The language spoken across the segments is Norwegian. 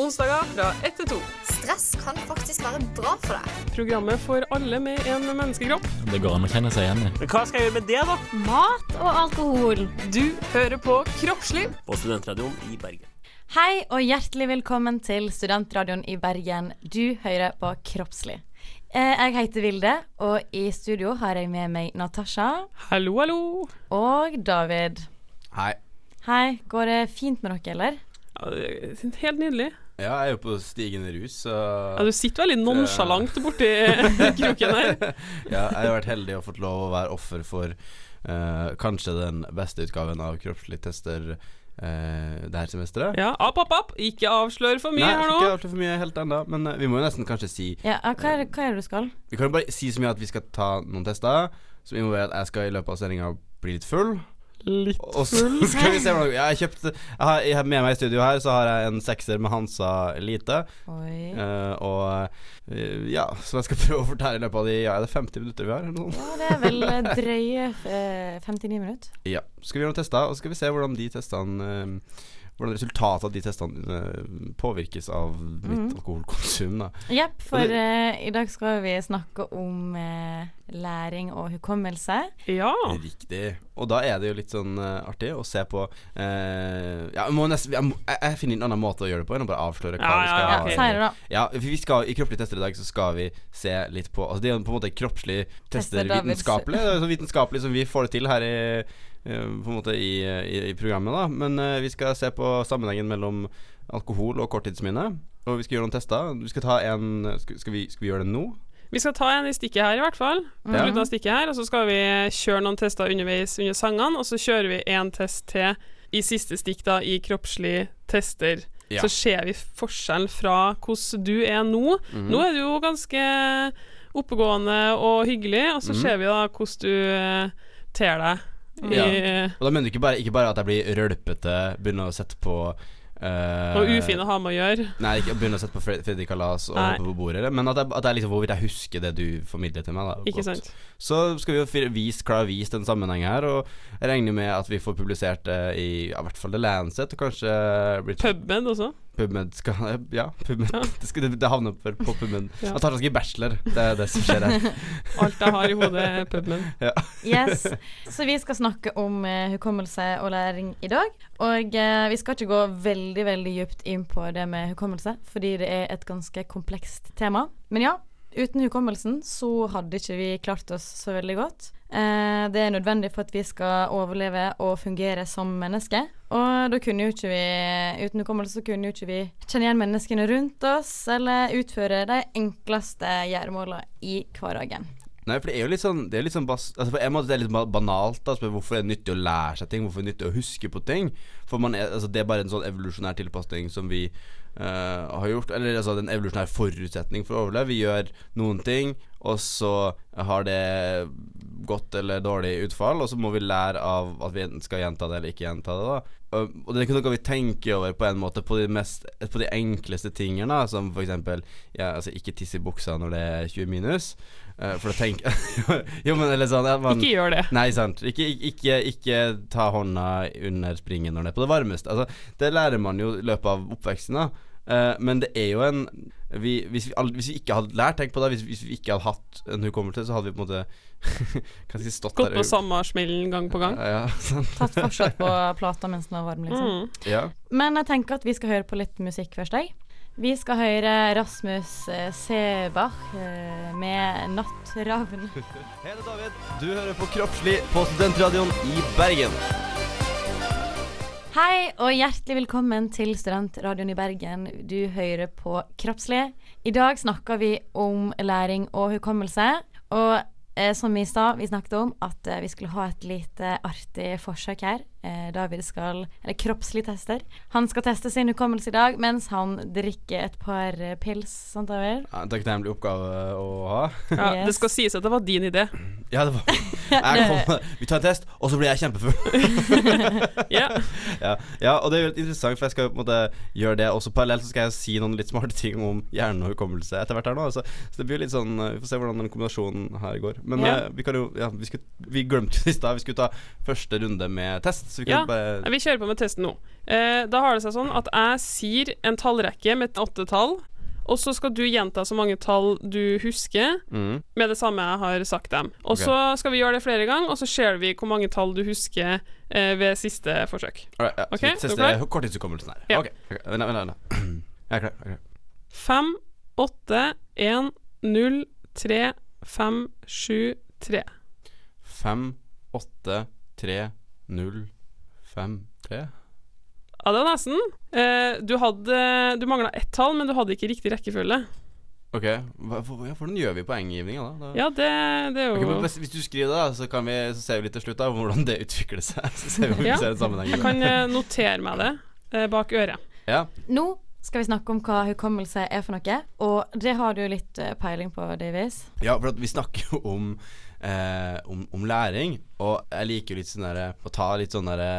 Onsdager fra 1 til 2. Stress kan faktisk være bra for deg. Programmet for alle med en menneskekropp. Det går an å kjenne seg igjen i. Men hva skal jeg gjøre med det, da? Mat og alkohol. Du hører på Kroppsliv. På Studentradioen i Bergen. Hei og hjertelig velkommen til Studentradioen i Bergen. Du hører på Kroppslig. Eh, Jeg heter Vilde, og i studio har jeg med meg Natasha Hallo, hallo. og David. Hei. Hei, går det fint med dere, eller? Ja, det er helt nydelig. Ja, jeg er jo på stigende rus, så Ja, du sitter veldig nonsjalant borti kroken her. ja, jeg har vært heldig og fått lov å være offer for uh, kanskje den beste utgaven av kroppslig tester uh, det her semesteret. Ja, app, app, app. Ikke avslør for mye Nei, her nå. nå. ikke avslør for mye helt ennå, men uh, vi må jo nesten kanskje si Ja, ja, hva, er det, hva er det du skal? Vi kan jo bare si så mye at vi skal ta noen tester, som involverer at jeg skal i løpet av sendinga bli litt full. Litt Og så skal vi se hvordan Jeg har kjøpt jeg har, jeg har Med meg i studio her så har jeg en sekser med Hansa Elite. Eh, og uh, ja, som jeg skal prøve å fortelle i løpet av de Ja, er det 50 minutter vi har? Ja, det er vel eh, drøye eh, 59 minutter. Ja. Skal vi gjøre noen tester, og så skal vi se hvordan de testene Hvordan resultatet av de testene påvirkes av mitt mm. alkoholkonsum. Da. Jepp, for det- uh, i dag skal vi snakke om uh, læring og hukommelse. Ja. Riktig. Og da er det jo litt sånn uh, artig å se på eh, Ja, nesten, jeg, må, jeg, finner en annen måte å gjøre det på enn å bare avsløre hva Ja, vi skal ja, Ja, ha. Da. Ja, vi skal, I kroppslige tester i dag så skal vi se litt på Altså Det er på en måte kroppslige tester Tester vitenskapelig. Det er så vitenskapelig som vi får det til her i På en måte i, i, i programmet. da Men eh, vi skal se på sammenhengen mellom alkohol og korttidsminne. Og vi skal gjøre noen tester. Vi skal ta en Skal, skal, vi, skal vi gjøre det nå? Vi skal ta en i stikket her, i hvert fall. Ja. slutten av stikket her Og så skal vi kjøre noen tester underveis under sangene, og så kjører vi en test til i siste stikk, da, i kroppslig tester. Ja. Så ser vi forskjellen fra hvordan du er nå. Mhm. Nå er du jo ganske oppegående og hyggelig, og så Mhm. ser vi da hvordan du eh, ter deg. Ja. Og da mener du ikke bare, ikke bare at jeg blir rølpete, begynner å sette på eh, Og ufin å ha med å gjøre. Nei, ikke begynne å sette på Fred- Freddy Kalas og hoppe på bordet, men at jeg, at jeg liksom hvorvidt jeg husker det du formidler til meg. Da, Ikke godt. sant? Så skal vi jo vise, klare å vise den sammenhengen her, og jeg regner med at vi får publisert det i ja, i hvert fall The Lancet, og kanskje PubMed også. PubMed skal Ja, PubMed. Ja. Det, skal, det, det havner på, på PubMed. Ja. Jeg tar ganske bachelor, det er det som skjer her. Alt jeg har i hodet, er PubMed. Yes. Så vi skal snakke om eh, hukommelse og læring i dag. Og eh, vi skal ikke gå veldig, veldig dypt inn på det med hukommelse, fordi det er et ganske komplekst tema. Men ja, uten hukommelsen så hadde ikke vi klart oss så veldig godt. Eh, det er nødvendig for at vi skal overleve og fungere som mennesker. Og da kunne jo ikke vi Uten hukommelse så kunne jo ikke vi kjenne igjen menneskene rundt oss, eller utføre de enkleste gjøremålene i hverdagen. Nei, for det er jo litt sånn Det er litt sånn bas altså På en måte det er litt banalt. Da, hvorfor er det nyttig å lære seg ting? Hvorfor er det nyttig å huske på ting? For man er, altså, det er bare en sånn evolusjonær tilpasning som vi uh, har gjort. Eller altså en evolusjonær forutsetning for å overleve. Vi gjør noen ting, og så har det godt eller dårlig utfall, og så må vi lære av at vi enten skal gjenta det eller ikke gjenta det. da og det er ikke noe vi tenker over på en måte på de, mest, på de enkleste tingene, da, som eksempel ja, altså, ikke tisse i buksa når det er 20 minus. Eh, for å tenke Jo, men eller sånn man, Ikke gjør det. Nei, sant. Ikke, ikke, ikke ta hånda under springen når det er på det varmeste. Altså, det lærer man jo i løpet av oppveksten. da Eh, men det er jo en vi, hvis, vi aldri, hvis vi ikke hadde lært, tenk på det, hvis, hvis vi ikke hadde hatt en hukommelse, så hadde vi på en måte si stått Gått der på samme smellen gang på gang. Ja, sant. Tatt forsøk på plata mens den var varm, liksom. Mm. ja. Men jeg tenker at vi skal høre på litt musikk først, jeg. Vi skal høre Rasmus eh, Sebach eh, med 'Nattravn'. Hei, det er David. Du hører på Kroppslig på Studentradioen i Bergen. Hei og hjertelig velkommen til Studentradioen i Bergen. Du hører på Kroppslig. I dag snakker vi om læring og hukommelse. Og eh, som i stad vi snakket om, at eh, vi skulle ha et lite artig forsøk her. Eh, David skal Eller kroppslig tester. Han skal teste sin hukommelse i dag mens han drikker et par eh, pils. Sant, David? Ja, en takknemlig oppgave å ha. Ja, Yes. Det skal sies at det var din idé. Ja, det var jeg kom, Vi tar en test, og så blir jeg kjempefull. Ja. ja, ja, og det er jo litt interessant, for jeg skal på en måte gjøre det. Også parallelt så skal jeg si noen litt smarte ting om hjerne og hukommelse etter hvert her nå. Så, Så det blir litt sånn eh, Vi får se hvordan den kombinasjonen her går. Men Ja. eh, vi kan jo Ja, vi, skulle, vi glemte jo i stad Vi skulle ta første runde med test. Så vi Ja. bare Vi kjører på med testen nå. Eh, da har det seg sånn at jeg sier en tallrekke med åtte tall, og så skal du gjenta så mange tall du husker mm. med det samme jeg har sagt dem. Og så så skal vi gjøre det flere ganger, og så ser vi hvor mange tall du husker eh, ved siste forsøk. Alright, ja. Ok, Så klar? korttidshukommelsen her. Ja. Ok, vent, vent, vent. Jeg er klar. Jeg er klar. Fem, åtte, én, null, tre, fem, sju, tre. Fem, åtte, tre, null, fem, tre. Ja, det var nesten. Eh, du hadde Du mangla ett tall, men du hadde ikke riktig rekkefølge. Ok, hva, ja, hvordan gjør vi poenggivninga da? da? Ja, det, det er jo okay, hvis, hvis du skriver det, da, så, kan vi, så ser vi litt til slutt da hvordan det utvikler seg. Så ser vi om vi ser en sammenheng. Jeg kan eh, notere meg det eh, bak øret. Ja. Nå skal vi snakke om hva hukommelse er for noe, og det har du litt eh, peiling på, Davies. ja, for at vi snakker jo om, eh, om, om læring, og jeg liker jo litt sånn derre Å ta litt sånn derre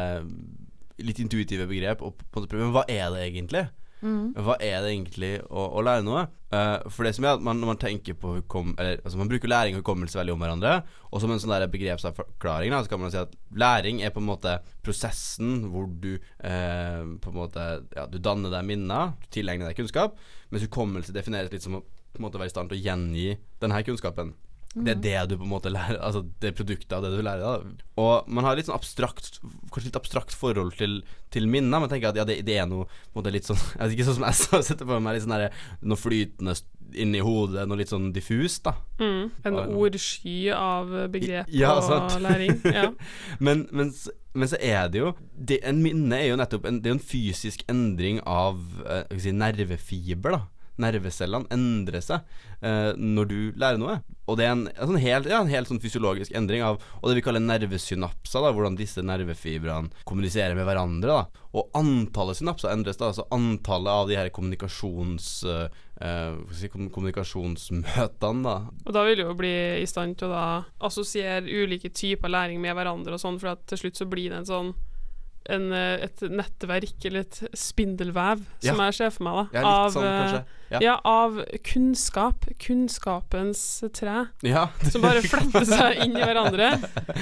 Litt intuitive begrep og på en måte prøve Men hva er det egentlig? Hva er det egentlig å, å lære noe? Uh, for det som er at man, når man tenker på hukom... Eller altså man bruker læring og hukommelse veldig om hverandre. Og som en sånn der begrepsforklaring da, så kan man si at læring er på en måte prosessen hvor du uh, på en måte Ja, du danner deg minner, du tilegner deg kunnskap. Mens hukommelse defineres litt som å på en måte være i stand til å gjengi denne kunnskapen. Det er det du på en måte lærer Altså det er produktet av det du lærer. Da. Og man har litt sånn abstrakt Kanskje litt abstrakt forhold til, til minner, men tenker at ja, det, det er noe på en måte litt sånn Jeg vet ikke sånn som jeg setter på meg litt sånn der, noe flytende inni hodet, noe litt sånn diffust, da. Mm. En ordsky av begrep Ja, og læring. Ja. Men, men, men så er det jo det, En minne er jo nettopp en, Det er jo en fysisk endring av eh, si, nervefiber, da. Nervecellene endrer seg eh, når du lærer noe. Og det er en, en, sånn helt, ja, en helt sånn fysiologisk endring av Og det vi kaller nervesynapser, da, hvordan disse nervefibrene kommuniserer med hverandre. da Og antallet synapser endres, da. Altså antallet av de her kommunikasjons... eh, eh, si, kommunikasjonsmøtene, da. Og da vil du jo bli i stand til å da assosiere ulike typer læring med hverandre og sånn, for til slutt så blir det en sånn en, eh, et nettverk, eller et spindelvev, som jeg ser for meg, da. Ja, av, sånn, eh. Ja. ja, av kunnskap. Kunnskapens tre. Som bare fletter seg inn i hverandre.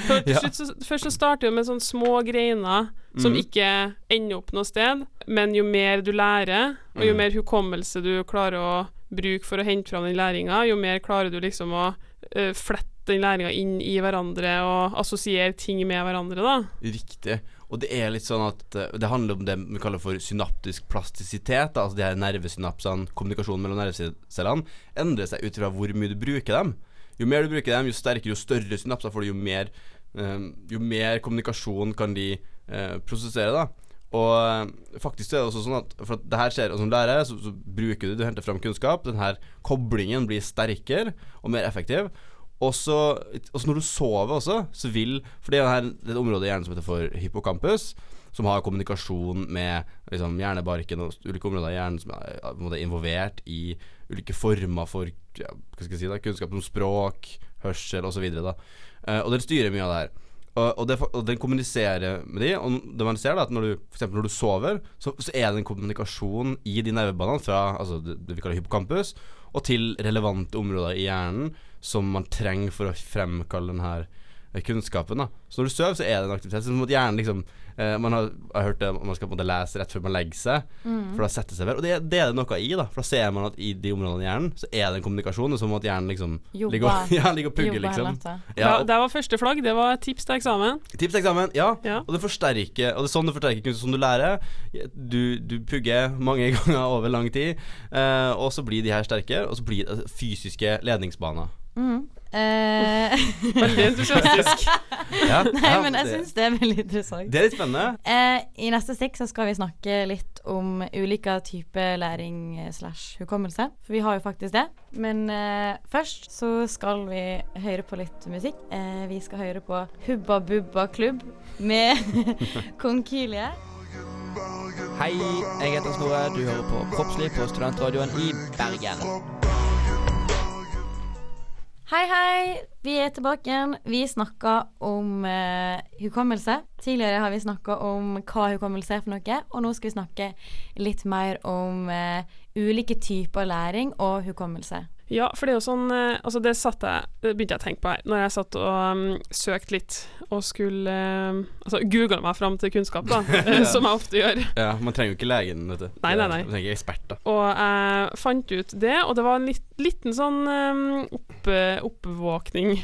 For så, først så starter det med sånne små greiner som mm. ikke ender opp noe sted, men jo mer du lærer, og jo Mhm. mer hukommelse du klarer å bruke for å hente fram den læringa, jo mer klarer du liksom å uh, flette den læringa inn i hverandre og assosiere ting med hverandre, da. Riktig. Og det er litt sånn at eh, det handler om det vi kaller for synaptisk plastisitet. Altså de her nervesynapsene, kommunikasjonen mellom nervecellene, endrer seg ut fra hvor mye du bruker dem. Jo mer du bruker dem, jo sterkere, jo større synapser får du, jo mer, eh, jo mer kommunikasjon kan de eh, prosessere, da. Og eh, faktisk er det også sånn at for at det her skjer, og som lærer, så, så bruker du, du henter fram kunnskap. Den her koblingen blir sterkere og mer effektiv. Og så når du sover også, så vil For det er et område i hjernen som heter for hippocampus, som har kommunikasjon med liksom, hjernebarken og ulike områder i hjernen som er er involvert i ulike former for ja, hva skal jeg si da, kunnskap om språk, hørsel osv. Uh, og den styrer mye av det her. Og, og, det, og den kommuniserer med de, og det man ser da at når du, for eksempel når du sover, så, så er det en kommunikasjon i de nervebanene fra altså det, det vi kaller hippocampus, og til relevante områder i hjernen som man trenger for å fremkalle den her eh, kunnskapen. da Så når du sover, så er det en aktivitet. Som at hjernen liksom eh, Man har, har hørt det man skal på en måte lese rett før man legger seg, for da setter seg vel. Og det, det er det noe i, da. For da ser man at i de områdene i hjernen så er det en kommunikasjon. Det er som at hjernen liksom ligger, og- ja, ligger og pugger, liksom. Ja, og, det var første flagg. Det var tips til eksamen. Tips til eksamen, ja. Ja. Og det forsterker Og det er sånn du forsterker kunnskap som du lærer. Du, du pugger mange ganger over lang tid, eh, og så blir de her sterkere, og så blir det fysiske ledningsbaner. Mhm. Eh, Veldig entusiastisk. Ja, nei, ja, men jeg syns det er veldig interessant. Det er litt spennende. Eh, I neste stikk så skal vi snakke litt om ulike typer læring slash hukommelse. For vi har jo faktisk det. Men eh, først så skal vi høre på litt musikk. Eh, vi skal høre på Hubba Bubba Klubb med Konkylie. Hei, jeg heter Snorre. Du hører på Kroppsliv på Studentradioen i Bergen. Hei, hei. Vi er tilbake igjen. Vi snakka om eh, hukommelse. Tidligere har vi snakka om hva hukommelse er for noe, og nå skal vi snakke litt mer om eh, ulike typer læring og hukommelse. Ja, for det er jo sånn eh, Altså, det jeg Det begynte jeg å tenke på her når jeg satt og um, søkte litt og skulle eh, Altså googla meg fram til kunnskap, da, eh, som jeg ofte gjør. Ja, Man trenger jo ikke legen, vet du. Nei, nei, nei. Man trenger ekspert, da. Og jeg fant ut det, og det var en litt, liten sånn um, opp, oppvåkning.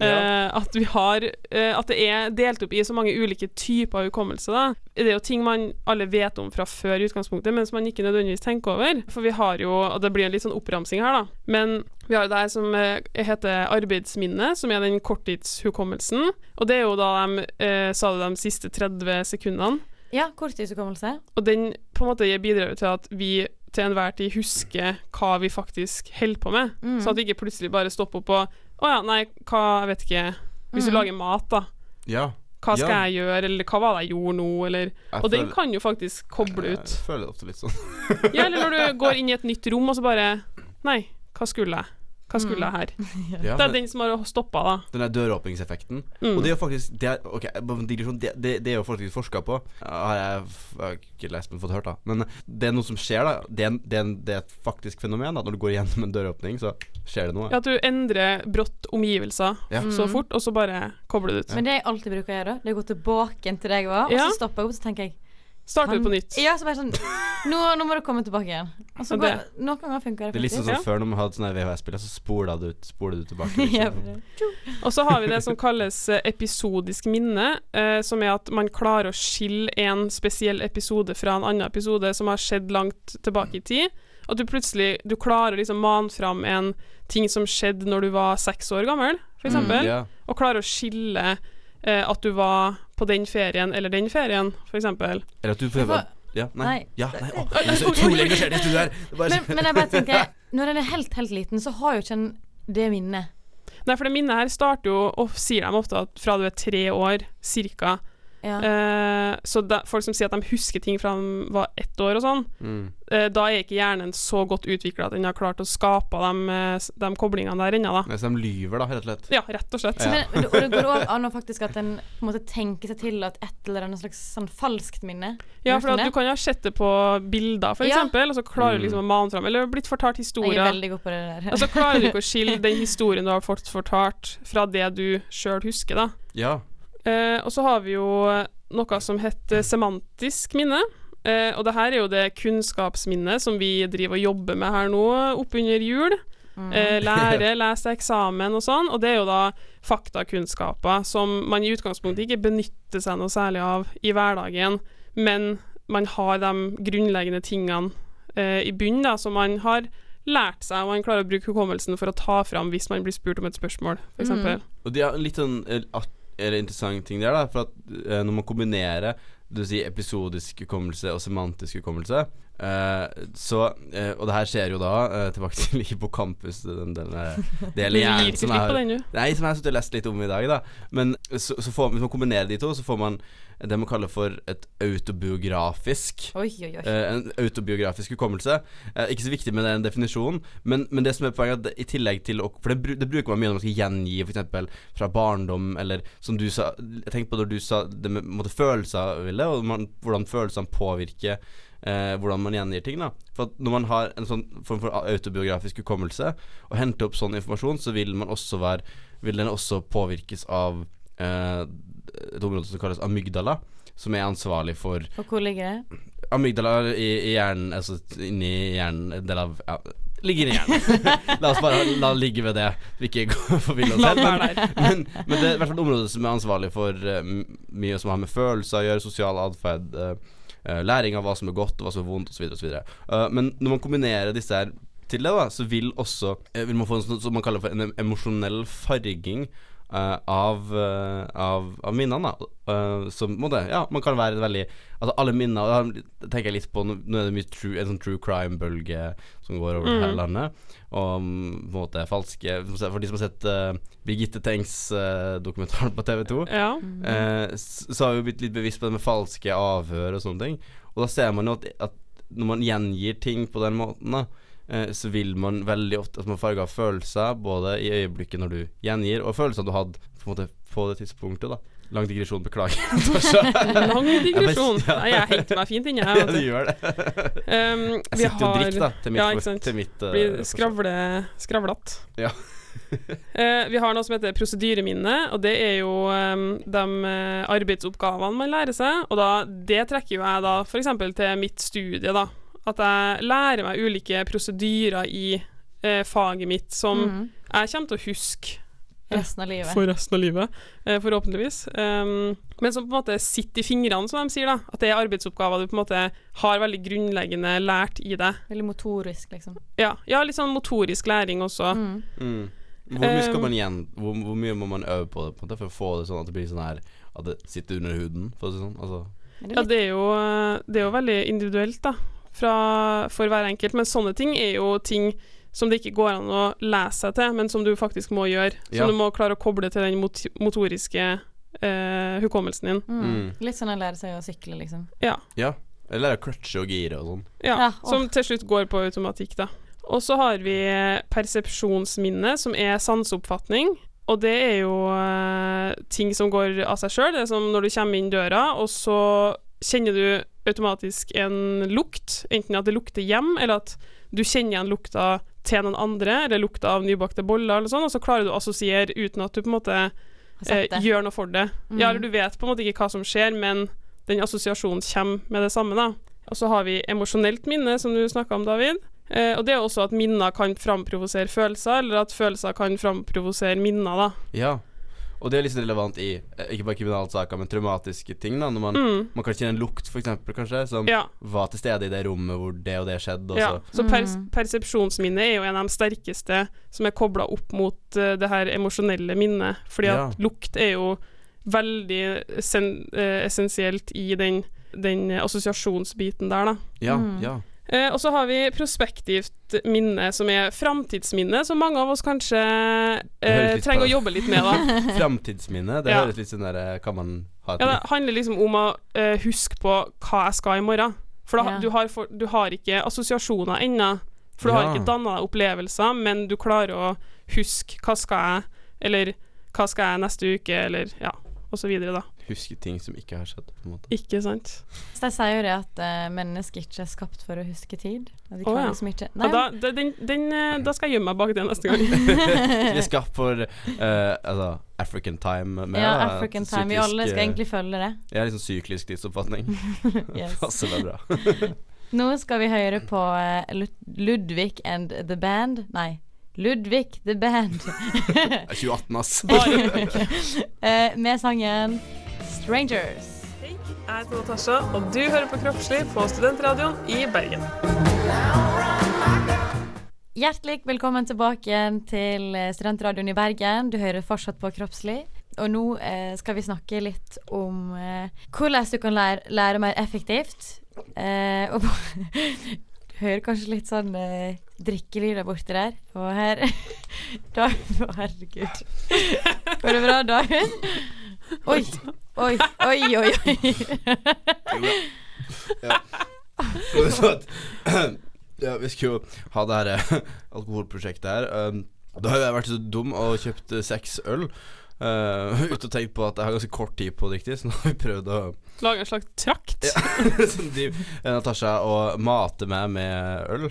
Eh, at vi har uh, At det er delt opp i så mange ulike typer hukommelse. da Det er jo ting man alle vet om fra før i utgangspunktet, men som man ikke nødvendigvis tenker over. For vi har jo Og det blir en litt sånn oppramsing her, da. Men vi har det her som uh, heter arbeidsminne, som er den korttidshukommelsen. Og det er jo da de, eh, sa det de siste 30 sekundene. Ja, korttidshukommelse. Og den på en måte bidrar jo til at vi til enhver tid husker hva vi faktisk holder på med. Mm. Så at vi ikke plutselig bare stopper opp og Å ja, nei, hva Jeg vet ikke. Hvis du Mm. lager mat, da. Ja. Hva skal Ja. jeg gjøre, eller hva var det jeg gjorde nå, eller Jeg Og den kan jo faktisk koble ut. Jeg føler det ofte litt sånn. Ja, eller når du går inn i et nytt rom, og så bare Nei, hva skulle jeg? Hva skulle jeg her? Ja, Det er den som har stoppa, da. den der døråpningseffekten. Mm. Og det er jo faktisk Det er, ok, digresjon, det, det, det er jo faktisk forska på. Har jeg, jeg har ikke lest, men fått hørt, da. Men det er noe som skjer, da. Det er, det er, det er et faktisk fenomen. Da. Når du går gjennom en døråpning, så skjer det noe. Ja, At du endrer brått omgivelser Ja. så fort, og så bare kobler det ut. Men det jeg alltid bruker å gjøre, det er å gå tilbake til der jeg var, og så stopper jeg opp så tenker jeg Starter du på nytt. Ja, så bare sånn Nå, nå må du komme tilbake igjen. Altså, bare, noen ganger funker det Det er litt sånn faktisk. som før når vi hadde sånne VHS-spiller, så spola du, spola du tilbake. Liksom. Og så har vi det som kalles eh, episodisk minne, eh, som er at man klarer å skille en spesiell episode fra en annen episode som har skjedd langt tilbake i tid. At du plutselig du klarer å liksom mane fram en ting som skjedde når du var seks år gammel, for Mm, eksempel, og klarer å skille eh, at du var på den ferien eller den ferien, eksempel. Eller at du prøver Ja, nei. Nei. Ja, nei. Å, jeg er så utrolig engasjert i studiet her. Er bare- Men, men jeg bare tenker Når en er helt, helt liten, så har jo ikke en det minnet. Nei, for det minnet her starter jo, og sier de ofte at fra du er tre år, cirka. Ja. Eh, så da, folk som sier at de husker ting fra de var ett år og sånn, Mm. eh, da er ikke hjernen så godt utvikla at den har klart å skape de, eh, de koblingene der ennå, da. Så de lyver, da, rett og slett. Ja, rett og slett. Ja. Men, og det går òg an å faktisk at en på en måte tenker seg til at et eller annet slags sånn falskt minne Ja, for du at du kan jo ha sett det på bilder, for Ja. eksempel, og så klarer du Mm. liksom å mane fram Eller blitt fortalt historier. Jeg er veldig god på det der. Og så klarer du ikke å skille den historien du har fått fortalt, fra det du sjøl husker, da. Ja. Eh, og så har vi jo noe som heter semantisk minne. Eh, og det her er jo det kunnskapsminnet som vi driver og jobber med her nå oppunder jul. Mm. Eh, lære, lese eksamen og sånn. Og det er jo da faktakunnskaper som man i utgangspunktet ikke benytter seg noe særlig av i hverdagen, men man har de grunnleggende tingene eh, i bunnen da, som man har lært seg, og man klarer å bruke hukommelsen for å ta fram hvis man blir spurt om et spørsmål, f.eks. Mm. Og det er litt sånn eh, at, interessant ting der, da. For at eh, når man kombinerer du sier episodisk hukommelse og semantisk hukommelse eh, Så uh, Og det her skjer jo da uh, tilbake til hippocampus, den, den eh, Du delen i hjernen som på den. Nei, som jeg har sittet og lest litt om i dag, da. Men så, så får, hvis man kombinerer de to, så får man det man kaller for et autobiografisk Oi, oi, oi. En autobiografisk hukommelse. Ikke så viktig med den definisjonen, men, men det som er poenget, i tillegg til å For det, det bruker man mye når man skal gjengi f.eks. fra barndom, eller som du sa tenker på når du sa det med måte, følelser, Ville, og man, hvordan følelsene påvirker eh, hvordan man gjengir ting. da For at Når man har en sånn form for autobiografisk hukommelse, og henter opp sånn informasjon, så vil man også være Vil den også påvirkes av eh, et område som kalles amygdala, som er ansvarlig for Og hvor ligger det? Amygdala i, i hjernen, altså inni hjernen, en del av ja, Ligger inni hjernen. la oss bare la ligge ved det. Vi ikke gå for oss Men, men, men det er i hvert fall et område som er ansvarlig for uh, mye som har med følelser å gjøre, sosial atferd, eh, læring av hva som er godt og hva som er vondt osv. osv. Uh, men når man kombinerer disse her til det, da, så vil også eh, Vil man få en sånn som man kaller for en emosjonell farging eh, av, uh, av, av minnene. da Eh, som må det, ja, man kan være veldig Altså alle minner da tenker jeg litt på Nå er det mye true, en sånn true crime-bølge som går over Mm. hele landet. Og mm, på en måte falske For de som har sett uh, Birgitte Tengs-dokumentaren på TV 2, Ja. s- så har vi blitt litt bevisst på det med falske avhør og sånne ting. Og da ser man jo at, at når man gjengir ting på den måten, da så vil man veldig ofte at man farger følelser, både i øyeblikket når du gjengir, og følelser du hadde på, måte, på det tidspunktet. da Lang digresjon, beklager. Lang digresjon. Ja. Nei, jeg henter meg fint inne, jeg. du du. gjør det. Um, Jeg vi sitter og har drikker, da. Til mitt, Ja, for- ikke sant. til mitt eh, blir skravle, skravlete. Ja. uh, vi har noe som heter prosedyreminne, og det er jo um, de eh, arbeidsoppgavene man lærer seg. Og da, det trekker jo jeg da f.eks. til mitt studie, da. At jeg lærer meg ulike prosedyrer i eh, faget mitt som mm. jeg kommer til å huske Resten av livet. for resten av livet, eh, forhåpentligvis. Um, men som på en måte sitter i fingrene, som de sier. da At det er arbeidsoppgaver du på en måte har veldig grunnleggende lært i deg. Veldig motorisk, liksom. Ja, ja litt sånn motorisk læring også. Mm. Mm. Hvor mye skal Um, man igjen Hvor, hvor mye må man øve på det på en måte for å få det sånn at det blir sånn her At det sitter under huden, for å si sånn? Altså, det Ja, det er jo, det er jo veldig individuelt, da, fra, for hver enkelt. Men sånne ting er jo ting som det ikke går an å lese seg til, men som du faktisk må gjøre. Som Ja. du må klare å koble til den mot motoriske eh, hukommelsen din. mm. Mm. Litt sånn å lære seg å sykle, liksom. Ja. ja. Eller crutche og gire og sånn. ja, Ja, som til slutt går på automatikk, da. Og så har vi persepsjonsminne, som er sanseoppfatning. Og det er jo eh, ting som går av seg sjøl. Det er som når du kommer inn døra, og så kjenner du automatisk en lukt. Enten at det lukter hjem, eller at du kjenner igjen lukta til noen andre, eller lukta av nybakte boller, eller sånn, og så klarer du å assosiere uten at du på en måte eh, gjør noe for det. Mm. Ja, eller du vet på en måte ikke hva som skjer, men den assosiasjonen kommer med det samme, da. Og så har vi emosjonelt minne, som du snakka om, David. Eh, og det er også at minner kan framprovosere følelser, eller at følelser kan framprovosere minner, da. Ja. Og det er litt relevant i eh, ikke bare kriminalsaker, men traumatiske ting. da Når man, Mm. man kan kjenne en lukt, for eksempel, kanskje, som Ja. var til stede i det rommet hvor det og det skjedde. Og ja. så Så pers persepsjonsminnet er jo en av de sterkeste som er kobla opp mot uh, det her emosjonelle minnet. Fordi Ja. at lukt er jo veldig sen uh, essensielt i den, den assosiasjonsbiten der, da. Ja, Mm. ja. Eh, og så har vi prospektivt minne, som er framtidsminne, som mange av oss kanskje eh, trenger bra å jobbe litt med. da Framtidsminne. Det Ja. høres litt sånn der eh, Kan man ha et ja, Det handler liksom om å eh, huske på hva jeg skal i morgen. For da, Ja. du, har for, du har ikke assosiasjoner ennå. For du Ja. har ikke danna deg opplevelser, men du klarer å huske hva skal jeg, eller hva skal jeg neste uke, eller ja, og så videre, da. Huske ting som ikke har skjedd, på en måte. Ikke sant? Så de sier jo det at uh, mennesker ikke er skapt for å huske tid. Å, klarer ja. liksom ikke Nei, da, den, den, eh, da skal jeg gjemme meg bak det neste gang. Vi er skapt for uh, altså African time. Med, ja, African time. Vi alle skal egentlig følge det. Ja, liksom syklisk tidsoppfatning. Yes. Passer meg bra. Nå skal vi høre på Ludvig and the Band. Nei, Ludvig the Band. 2018, ass. Eh, med sangen 'Strangers'. Hei, jeg heter Natasha, og du hører på Kroppslig på Studentradioen i Bergen. Hjertelig velkommen tilbake til eh, Studentradioen i Bergen. Du hører fortsatt på Kroppslig. Og nå eh, skal vi snakke litt om eh, hvordan du kan lære, lære mer effektivt. Eh, og hører kanskje litt sånn eh, drikkelyder borti der. Og her David, herregud. Går det bra, David? Oi, oi, oi, oi. oi. ja. Ja, vi skulle jo ha det her eh, alkoholprosjektet her. Um, da har jeg vært så dum og kjøpt seks øl. Uh, uten å tenke på at jeg har ganske kort tid på å drikke så nå har vi prøvd å Lage en slags trakt. ja. Som de, eh, Natasha og mater meg med øl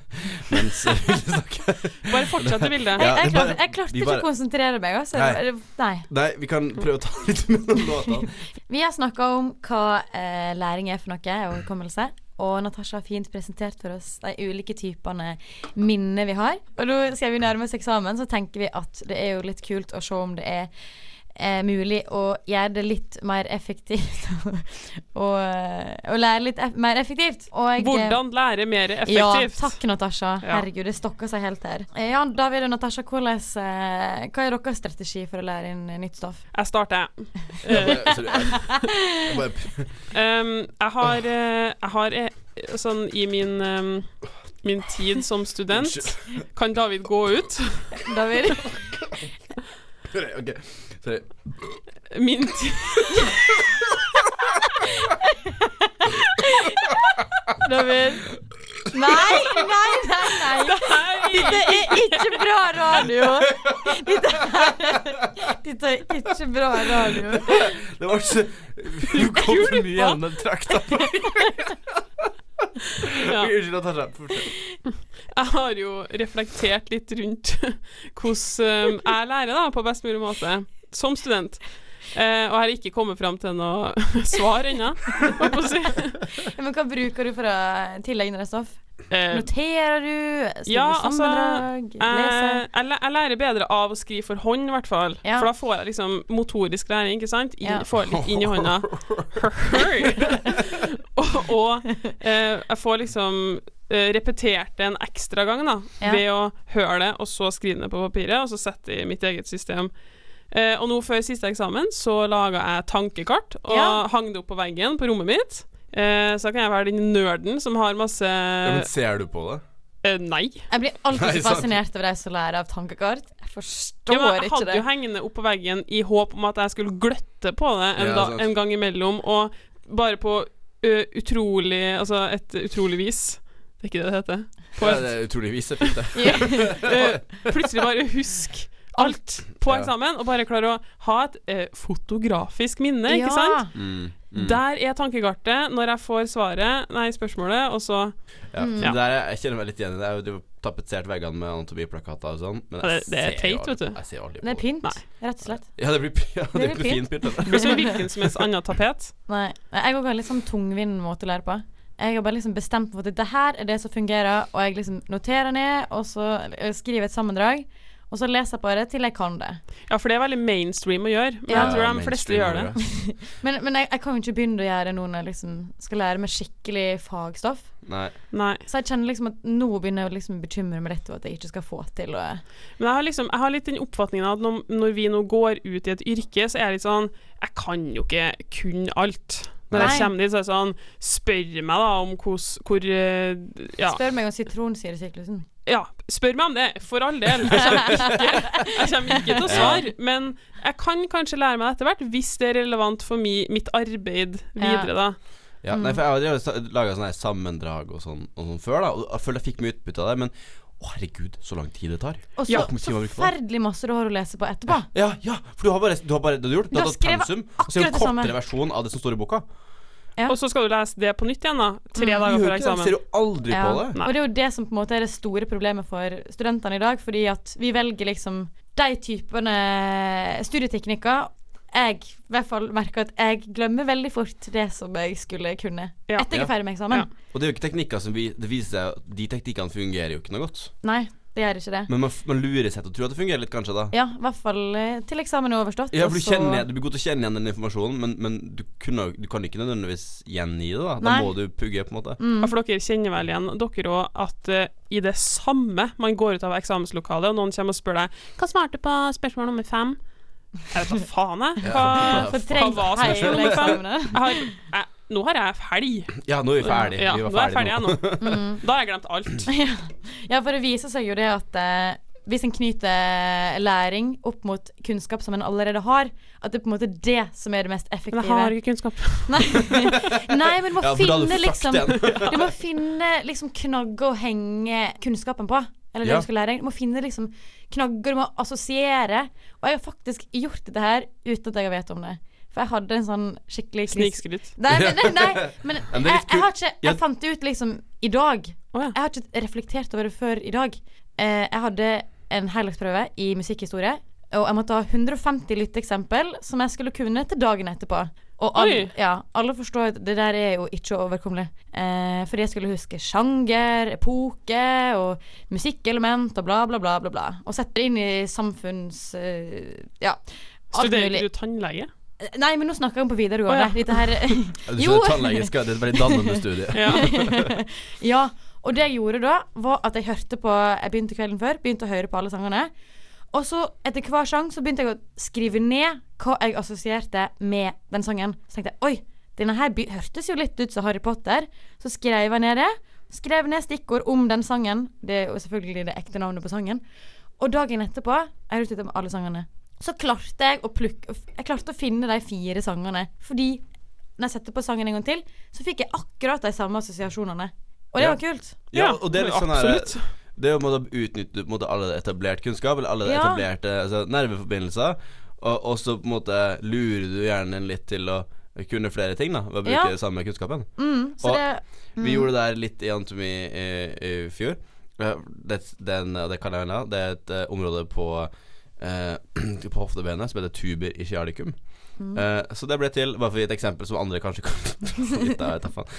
mens vi snakker. Bare fortsett det bildet. Ja, Jeg, jeg, det klarte, jeg klarte ikke bare- å konsentrere meg. Også. Nei. Det- Nei. Nei, vi kan prøve å ta litt mellom låtene. Vi har snakka om hva eh, læring er for noe, og hukommelse. Og Natasha har fint presentert for oss de ulike typene minner vi har. Og nå skal vi nærme oss eksamen, så tenker vi at det er jo litt kult å se om det er eh, mulig å gjøre det litt mer effektivt. og, eh, og lære litt eff mer effektivt. Og jeg- Hvordan lære mer Ja, effektivt. takk Natasha. Ja. Herregud, det stokker seg helt her. Eh, Ja, David og Natasha, hvordan, eh, hva er deres strategi for å lære inn eh, nytt stoff? Jeg starter. Jeg Eh, Um, jeg har, eh, jeg har eh, sånn i min um, Min tid som student Kan David gå ut? David? Sorry, Sorry. Min tid David? Nei, nei, nei, nei. Dette er ikke bra radio. Dette er, dette er ikke bra radio. Det var så Du kom så mye gjennom den trakta. Unnskyld, Natasha. Jeg har jo reflektert litt rundt hvordan eh, jeg lærer da, på best mulig måte, som student. Eh, og har ikke kommet fram til noe svar ennå, si. Ja, Men hva bruker du for å tilegne deg stoff? Eh, Noterer du? Skriver Ja, du altså, sammendrag? leser? Eh, jeg, jeg lærer bedre av å skrive for hånd, i hvert fall. Ja. For da får jeg liksom motorisk læring, ikke sant? In, Ja. Får litt inn i hånda. og og eh, jeg får liksom eh, repetert det en ekstra gang, da. Ja. Ved å høre det, og så skrive det på papiret, og så sette det i mitt eget system. Eh, og nå før siste eksamen så laga jeg tankekart og Ja. hang det opp på veggen på rommet mitt. Eh, så da kan jeg være den nerden som har masse Ja, men ser du på det? eh, Nei. Jeg blir alltid så fascinert over de som lærer av tankekart. Jeg forstår Ja, men jeg ikke hadde jo hengende opp på veggen i håp om at jeg skulle gløtte på det en, Ja, da, en gang imellom, og bare på ø, utrolig Altså et utrolig vis. Det er ikke det det heter. På Ja, det er utrolig vis det er fint, det. plutselig bare husk alt på Ja. eksamen, og bare klarer å ha et eh, fotografisk minne, ikke sant? Mm, mm. Der er tankekartet når jeg får svaret, nei, spørsmålet, og så Ja, Mm. for det der, er- jeg kjenner meg litt igjen i det. Det er jo har tapetsert veggene med anatomiplakater og sånn. Men Ja, jeg det- det er ser teit, aldri- vet du. Jeg ser jo aldri Det er på pynt, Nei. rett og slett. Ja, det blir, ja, det Det blir blir fint pynt. Det blir som hvilken som helst annen tapet. Nei, jeg òg har litt sånn tungvint måte å lære på. Jeg har bare liksom bestemt meg for at dette her er det som fungerer, og jeg liksom noterer ned, og så eh, skriver et sammendrag, og så leser jeg på det til jeg kan det. Ja, for det er veldig mainstream å gjøre, men Ja. jeg tror de fleste gjør det. Men, men jeg, jeg kan jo ikke begynne å gjøre det nå når jeg liksom skal lære meg skikkelig fagstoff. Nei. Nei. Så jeg kjenner liksom at nå begynner jeg å liksom bekymre meg litt over at jeg ikke skal få til å Men jeg har, liksom, jeg har litt den oppfatningen at når, når vi nå går ut i et yrke, så er jeg litt sånn Jeg kan jo ikke kun alt. Når jeg kommer dit, så er det sånn Spør meg da om hos, hvor eh, ja, Spør meg om sitronsyresyklusen. Ja, spør meg om det, for all del. Jeg kommer ikke, jeg kommer ikke til å svare. Men jeg kan kanskje lære meg det etter hvert, hvis det er relevant for mi, mitt arbeid videre, da. Ja, nei, for jeg har laga sånne sammendrag og sånn, og sånn før, da. Og jeg føler jeg fikk mye utbytte av det, men å herregud, så lang tid det tar. Og så Ja. Det? forferdelig masse du har å lese på etterpå. Ja, ja, for du har bare Du har bare du har gjort Du har Du har tatt pensum, og så er det akkurat en kortere versjon av det som står i boka. Ja. Og så skal du lese det på nytt igjen, da. Tre Mm. dager før eksamen. det, ser jo aldri Ja. på det. Nei. Og det er jo det som på en måte er det store problemet for studentene i dag, fordi at vi velger liksom de typene studieteknikker. Jeg i hvert fall merker at jeg glemmer veldig fort det som jeg skulle kunne Ja. etter jeg er ferdig med eksamen. Ja. Og det er jo ikke teknikker som vi Det viser seg at de teknikkene fungerer jo ikke noe godt. Nei, det gjør ikke det. Men man, man lurer seg til å tro at det fungerer litt, kanskje, da. Ja, i hvert fall eh, til eksamen er overstått. Ja, for du, kjenner, du blir god til å kjenne igjen den informasjonen, men, men du, kunne, du kan ikke nødvendigvis gjengi det. Da Da Nei. må du pugge, på en måte. Mm. Ja, for dere kjenner vel igjen, dere òg, at uh, i det samme man går ut av eksamenslokalet, og noen kommer og spør deg Hva svarte på spørsmål nummer fem? Jeg vet da faen, jeg. Hva, Ja, Fortrengt hva var spørsmål nummer fem? Jeg har, jeg, nå har jeg helg. Ja, nå er vi ferdig. Ja, vi nå er jeg ferdig, nå. Mm. Da har jeg glemt alt. Ja, for det viser seg jo det at eh, hvis en knyter læring opp mot kunnskap som en allerede har, at det er på en måte det som er det mest effektive. Men jeg har ikke kunnskap. Nei. Nei, men du må Ja, finne liksom. Du må finne liksom knagger å henge kunnskapen på. Eller det Ja. du skal lære. Du må finne liksom knagger du må assosiere. Og jeg har faktisk gjort dette her uten at jeg vet om det. For jeg hadde en sånn skikkelig Snikskryt. Nei, men, nei, nei, men jeg, jeg har ikke Jeg fant det ut liksom i dag. Jeg har ikke reflektert over det før i dag. Eh, jeg hadde en heldagsprøve i musikkhistorie, og jeg måtte ha 150 lytteeksempel som jeg skulle kunne til dagen etterpå. Og alle, ja, alle forstår at det der er jo ikke overkommelig. Eh, fordi jeg skulle huske sjanger, epoke og musikkelement og bla, bla, bla, bla. bla. Og sette det inn i samfunns... Eh, ja. Studerer du tannlege? Nei, men nå snakker jeg om på videregående. Oh, ja. Dette her du Jo. skjønner, tannlege skal Det er et veldig dannende studie. Ja. Ja, og det jeg gjorde da, var at jeg hørte på Jeg begynte kvelden før, begynte å høre på alle sangene. Og så, etter hver sang, så begynte jeg å skrive ned hva jeg assosierte med den sangen. Så tenkte jeg oi, denne her by- hørtes jo litt ut som Harry Potter. Så skrev jeg ned det. Skrev ned stikkord om den sangen. Det er jo selvfølgelig det ekte navnet på sangen. Og dagen etterpå Jeg har ut med alle sangene. Så klarte jeg å plukke Jeg klarte å finne de fire sangene. Fordi når jeg setter på sangen en gang til, så fikk jeg akkurat de samme assosiasjonene. Og det Ja. var kult. Ja, og det er litt sånn her absolutt. Det er å utnytte på en måte alle etablert kunnskap, eller alle Ja. etablerte altså, nerveforbindelser, og, og så på en måte lurer du hjernen litt til å kunne flere ting, da, ved å bruke Ja. den samme kunnskapen. Mm, så Og det Vi gjorde det der litt i anatomi i, i fjor. Det, den, det kan jeg Det er et uh, område på eh, På hoftebenet som heter tuber ischialicum. Eh, så det ble til, bare for å gi et eksempel som andre kanskje kan.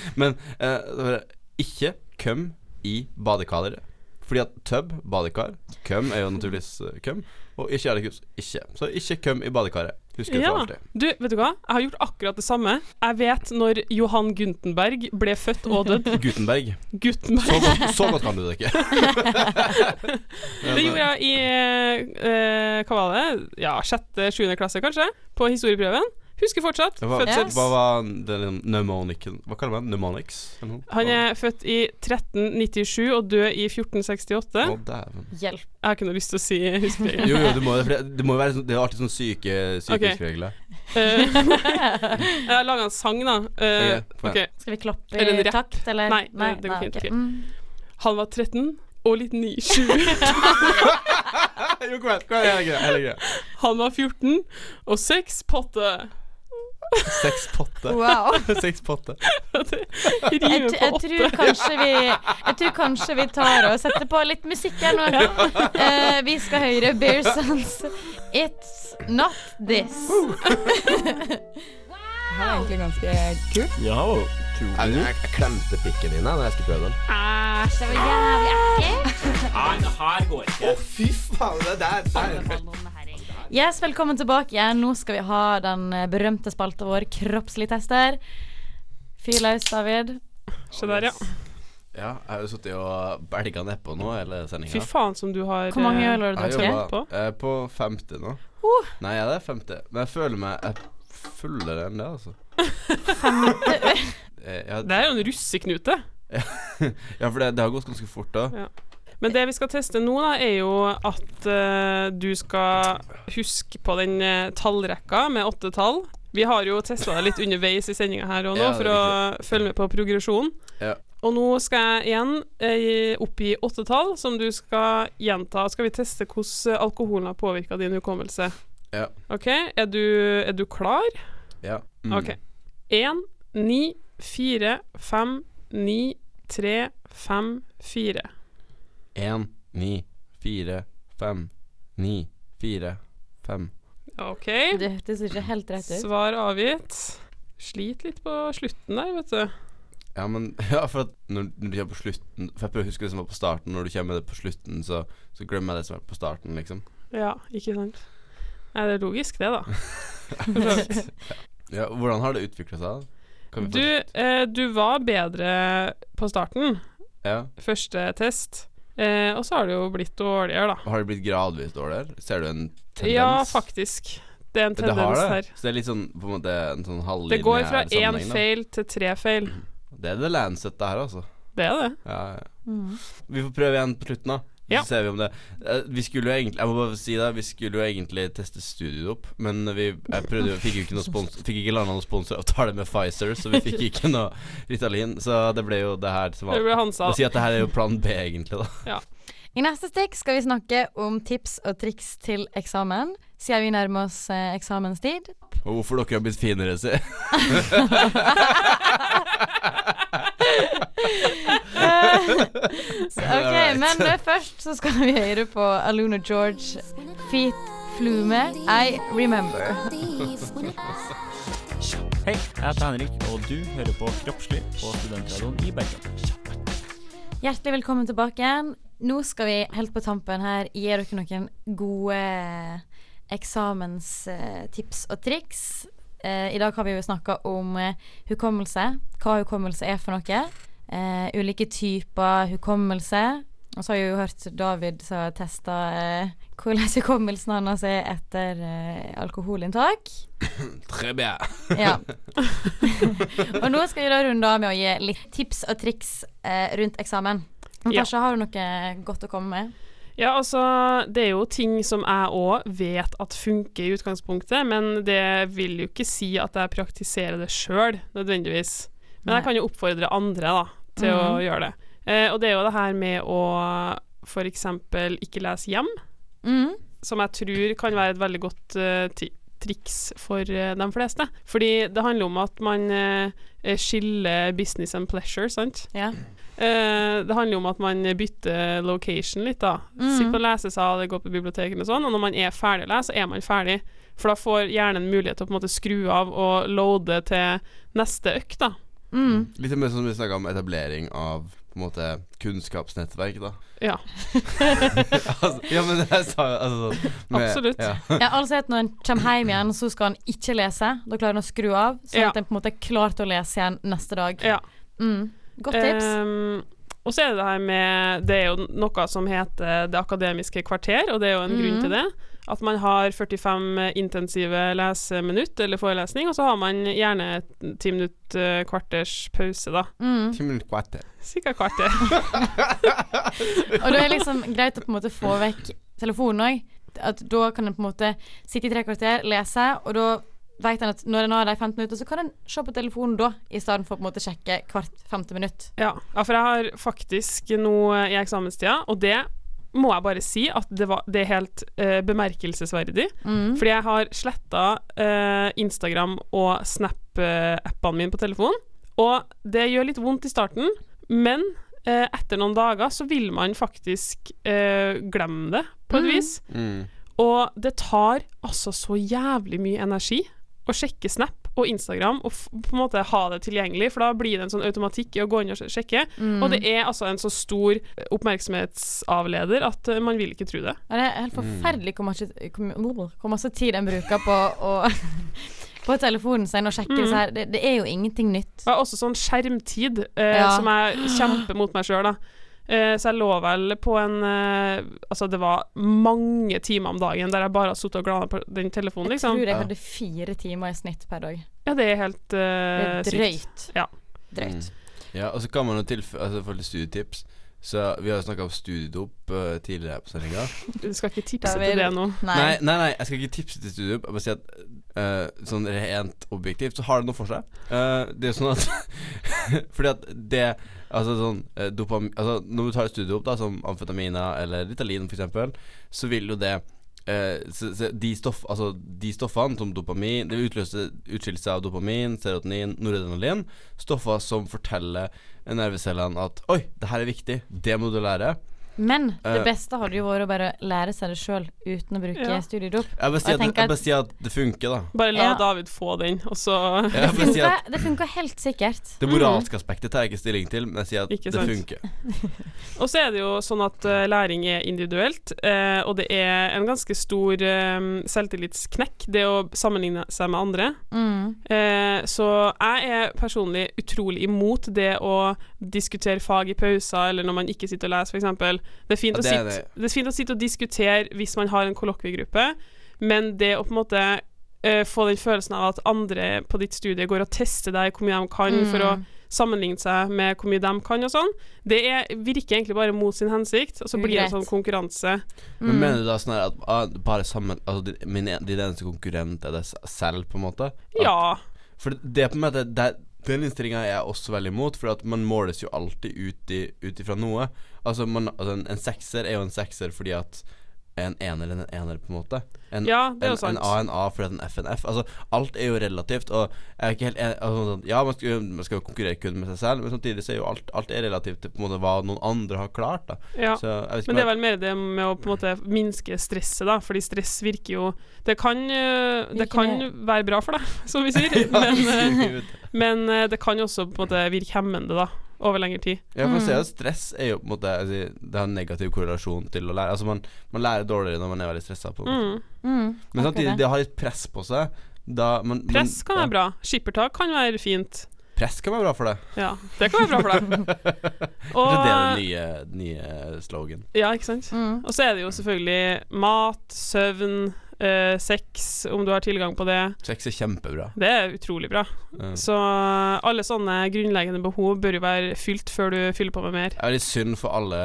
Men eh, ikke køm i badekaret. Fordi at tub, badekar, køm er jo naturligvis eh, køm, og ischialicus ikke. Så ikke køm i badekaret. Husk det Ja. for alltid. Du, vet du hva? Jeg har gjort akkurat det samme. Jeg vet når Johan Guntenberg ble født og dødd. Gutenberg. Gutenberg. Så godt, så godt kan du det ikke. Det gjorde jeg i eh, Hva var det? Ja, sjette-sjuende klasse, kanskje? På historieprøven. Husker fortsatt. Hva, Fødsel. hva var den mnemoniken Hva kaller man? Mnemonics? Han er født i 1397 og død i 1468. Å, dæven. Hjelp. Jeg har ikke noe lyst til å si huskeregler. Jo, jo, det må, for det, det må jo være sånn Det er alltid sånn syke sykehusregler. Eh, jeg har laga en sang, da. Uh, okay. Skal vi klappe i takt, eller? Nei, det- det går fint, Okay. ok. Mm. Han var 13 og litt 9. 7. Jo, kom igjen. Kom igjen. Han var 14 og 6 potte. Seks potter. Wow. Seks potter. Det Jeg, jeg, tror kanskje vi Jeg tror kanskje vi tar og setter på litt musikk her nå. Uh, vi skal høre Bear Sons It's Not This. Det her er egentlig ganske kult. Ja, Jeg, jeg, jeg klemte pikken din da jeg skulle prøve den. Æsj, det var jævlig ekkelt. Nei, det her går ikke. fy faen, det der, der. Yes, velkommen tilbake igjen. Nå skal vi ha den eh, berømte spalta vår, Kroppslig tester. Fyr løs, David. Se der, ja. Ja, jeg har jo sittet og belga nedpå nå hele Fy faen som du har Hvor mange eh, øl har du drukket? på? jeg er på femte nå. Uh. Nei, jeg er femte. Men jeg føler meg jeg er fullere enn det, altså. Eh, Jeg, Det er jo en russeknute. ja, for det, det har gått ganske fort da. Men det vi skal teste nå, da, er jo at uh, du skal huske på den eh, tallrekka med åtte tall. Vi har jo testa deg litt underveis i sendinga her og nå, Ja, for å følge med på progresjonen. Ja. Og nå skal jeg igjen eh, oppgi åtte tall, som du skal gjenta. Skal vi teste hvordan alkoholen har påvirka din hukommelse? Ja. OK, er du, er du klar? Ja. Mm. OK. Én, ni, fire, fem, ni, tre, fem, fire. Én, ni, fire, fem, ni, fire, fem. OK. Det hørtes ikke helt rett ut. Svar avgitt. Slit litt på slutten der, vet du. Ja, men Ja, for at når, når du kommer på slutten For jeg prøver å huske det som var på starten. Når du kommer med det på slutten, så, så glemmer jeg det som var på starten, liksom. Ja, ikke sant. Nei, det er logisk, det, da. Ja, Hvordan har det utvikla seg? Kan vi Du, eh, du var bedre på starten. ja. Første test. Eh, og så har det jo blitt dårligere, da. Har det blitt gradvis dårligere? Ser du en tendens? Ja, faktisk. Det er en Det tendens det. her. Så det er litt sånn på en måte en sånn halvlinje Det går fra én feil til tre feil. Det er det Lancet det her, altså. Det er det. Ja, ja. Mm. Vi får prøve igjen på slutten, da. Ja. Så ser vi om det Eh, Vi skulle jo egentlig Jeg må bare si det Vi skulle jo egentlig teste studioet opp, men vi jeg prøvde jo Fikk jo ikke noe spons Fikk ikke landa noen sponsoravtale med Pfizer, så vi fikk ikke noe Ritalin. Så det ble jo det her som Det ble Hansa. Si at det her er jo plan B, egentlig, da. I neste stikk skal vi snakke om tips og triks til eksamen, siden vi nærmer oss eh, eksamenstid. Og hvorfor dere har blitt finere, si. Så, ok, men eh, først så skal vi høre på Aluna George, Feet Flume, I Remember. Hei, jeg heter Henrik, og du hører på Kroppslig på Studentradioen i Bergen. Hjertelig velkommen tilbake igjen. Nå skal vi helt på tampen her gi dere noen gode eksamenstips og triks. Eh, I dag har vi jo snakka om eh, hukommelse, hva hukommelse er for noe. Eh, ulike typer hukommelse. Og så har jeg jo hørt David som har testa eh, hvordan hukommelsen hans er etter eh, alkoholinntak. Très bien. Ja. og nå skal vi da runde av med å gi litt tips og triks eh, rundt eksamen. Ja. Har du noe godt å komme med? Ja, altså, det er jo ting som jeg òg vet at funker i utgangspunktet, men det vil jo ikke si at jeg praktiserer det sjøl, nødvendigvis. Men jeg kan jo oppfordre andre da, til å Mhm. gjøre det. Eh, og det er jo det her med å f.eks. ikke lese hjem, Mm. som jeg tror kan være et veldig godt uh, triks for uh, de fleste. Fordi det handler om at man uh, skiller business and pleasure, sant. Yeah. Eh, det handler jo om at man bytter location litt, da. Mm. Sitter på lesesal, går på biblioteket og sånn, og når man er ferdig å lese, så er man ferdig. For da får hjernen mulighet til å på en måte skru av og loade til neste økt, da. Mm. Litt mer som vi snakka om etablering av på en måte kunnskapsnettverk, da. Ja. altså, ja, men det sa jeg altså, sånn, med- Absolutt. Ja. Ja, altså at Når en kommer hjem igjen, så skal han ikke lese. Da klarer han å skru av, sånn Ja. at en på en måte er klar til å lese igjen neste dag. ja. Mm. Godt tips. Um, og så er det det her med Det er jo noe som heter Det akademiske kvarter, og det er jo en grunn Mhm. til det. At man har 45 intensive leseminutt eller forelesning, og så har man gjerne ti minutt eh, kvarters pause, da. Mm. Ti minutt kvarter. Cirka kvarter. Og da er liksom greit å på en måte få vekk telefonen òg. At da kan en på en måte sitte i tre kvarter, lese, og da vet en at når en har de 15 minutter, så kan en se på telefonen da, i stedet for å på en måte sjekke hvert femte minutt. Ja, ja, for jeg har faktisk noe i eksamenstida, og det må jeg bare si at det, var, det er helt uh, bemerkelsesverdig. Mm. Fordi jeg har sletta uh, Instagram og Snap-appene mine på telefonen. Og det gjør litt vondt i starten, men uh, etter noen dager så vil man faktisk eh, glemme det, på et mm. vis. Mm. Og det tar altså så jævlig mye energi å sjekke Snap og Instagram og f på en måte ha det tilgjengelig, for da blir det en sånn automatikk i å gå inn og sjekke. Mm. Og det er altså en så stor oppmerksomhetsavleder at eh, man vil ikke tro det. Ja, det er helt forferdelig hvor masse, hvor, masse tid en bruker på å På telefonen sin og sjekke Mm. disse her. Det, det er jo ingenting nytt. Og også sånn skjermtid, eh, Ja. som jeg kjemper mot meg sjøl, da. Eh, så jeg lå vel på en eh, Altså, det var mange timer om dagen der jeg bare har sittet og glana på den telefonen, Jeg liksom. tror jeg hadde fire timer i snitt per dag. Ja, det er helt Det er er sykt. drøyt. Ja. Drøyt. Ja, og så kan man jo tilføye Altså studietips. Så vi har snakka om studiedop uh, tidligere på sendinga. Du skal ikke tipse til det nå. Nei. Nei, nei, nei, jeg skal ikke tipse til studiedop. Jeg bare si at uh, sånn rent objektivt så har det noe for seg. Uh, det er sånn at Fordi at det Altså sånn dopam... Altså når du tar studiedop, da, som amfetamina eller Ritalin f.eks., så vil jo det så, så de, stoff, altså, de stoffene som dopamin Det utløser utskillelse av dopamin, serotonin, noradrenalin. Stoffer som forteller nervecellene at Oi, det her er viktig. Det må du lære. Men det Eh. beste hadde jo vært å bare lære seg det sjøl uten å bruke Ja. studiedop. Jeg bare sier at, sier at det funker, da. Bare la Ja. David få den, og så Jeg Det funker, det funker helt sikkert. Det moralske aspektet tar jeg ikke stilling til, men jeg sier at Ikke det sant. funker. Og så er det jo sånn at uh, læring er individuelt, uh, og det er en ganske stor uh, selvtillitsknekk, det å sammenligne seg med andre. Mm. Eh, så jeg er personlig utrolig imot det å diskutere fag i pauser, eller når man ikke sitter og leser, f.eks. Det er fint Ja, å det er sitte det er fint å sitte og diskutere hvis man har en kollokviegruppe, men det å på en måte uh, få den følelsen av at andre på ditt studie går og tester deg hvor mye de kan for å Mm. sammenligne seg med hvor mye de kan og sånn, det er, virker egentlig bare mot sin hensikt, og så blir det sånn konkurranse. Men Mm. mener du da sånn her at ah, bare sammen Altså din, min, din eneste konkurrent er deg selv, på en måte? At, Ja. For det er på en måte det, Den innstillinga er jeg også veldig imot, for at man måles jo alltid ut ifra noe. Altså, man, altså en, en sekser er jo en sekser fordi at en ener eller en ener, på en måte. En, Ja, det er jo en, sant. en A en A fordi en F en F. Altså, alt er jo relativt, og jeg er ikke helt enig altså, sånn, Ja, man skal, man skal jo konkurrere kun med seg selv, men samtidig så er jo alt, alt er relativt til på en måte hva noen andre har klart, da. ja. Så jeg vet ikke Men det er vel mer det med å på en måte minske stresset, da. Fordi stress virker jo Det kan, eh, det kan være bra for deg, som vi sier, men, eh, men eh, det kan jo også på en måte virke hemmende, da. Over lengre tid. Ja, for å si Mm. at stress er jo på en måte altså, Det har en negativ korrelasjon til å lære. Altså man, man lærer dårligere når man er veldig stressa. på. Mm. Mm. Men samtidig, det. det har litt press på seg. Da man, man- Press kan ja, være bra. Skippertak kan være fint. Press kan være bra for deg. Ja, det kan være bra for deg. og, det er det den nye, nye slogan. Ja, ikke sant. Mm. Og så er det jo selvfølgelig mat, søvn, eh, sex, om du har tilgang på det. Sex er kjempebra. Det er utrolig bra. Ja. Så alle sånne grunnleggende behov bør jo være fylt før du fyller på med mer. Det er litt synd for alle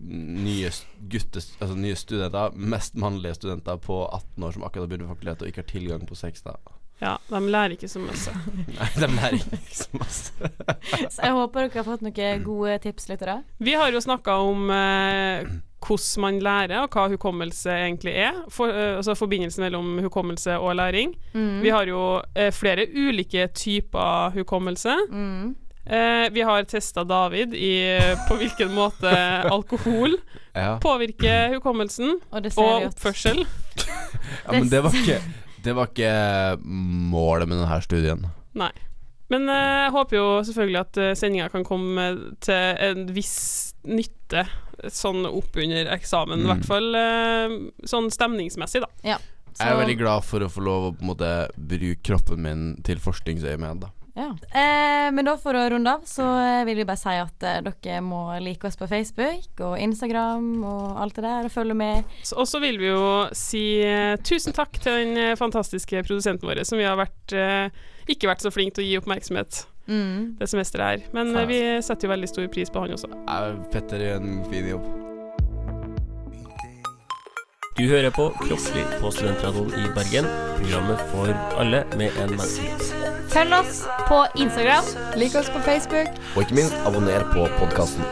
nye gutter, altså nye studenter, mest mannlige studenter på 18 år som akkurat har begynt på fakultet og ikke har tilgang på sex. da Ja, de lærer ikke så mye. Nei, de lærer ikke så masse. Så jeg håper dere har fått noen gode tips, lyttere. Vi har jo snakka om eh, hvordan man lærer, og hva hukommelse egentlig er. For, eh, altså forbindelsen mellom hukommelse og læring. Mm. Vi har jo eh, flere ulike typer hukommelse. Mm. Eh, vi har testa David i på hvilken måte alkohol Ja. påvirker hukommelsen, Og det ser og oppførsel. ja, men det var ikke Det var ikke målet med denne studien. Nei. Men eh, jeg håper jo selvfølgelig at uh, sendinga kan komme til en viss nytte sånn oppunder eksamen, i Mm. hvert fall eh, sånn stemningsmessig, da. Ja. Jeg er veldig glad for å få lov å på en måte bruke kroppen min til forskningsøyemed. da Ja. Eh, men da for å runde av, så eh, vil vi bare si at eh, dere må like oss på Facebook og Instagram og alt det der, og følge med. Og så vil vi jo si eh, tusen takk til den fantastiske produsenten vår, som vi har vært, eh, ikke vært så flinke til å gi oppmerksomhet Mm. det semesteret her. Men vi setter jo veldig stor pris på han også. Petter gjør en fin jobb. Du hører på Kroppslig på Studentradioen i Bergen. Programmet for alle med en menneskerett. Følg oss på Instagram. Lik oss på Facebook. Og ikke minst, abonner på podkasten.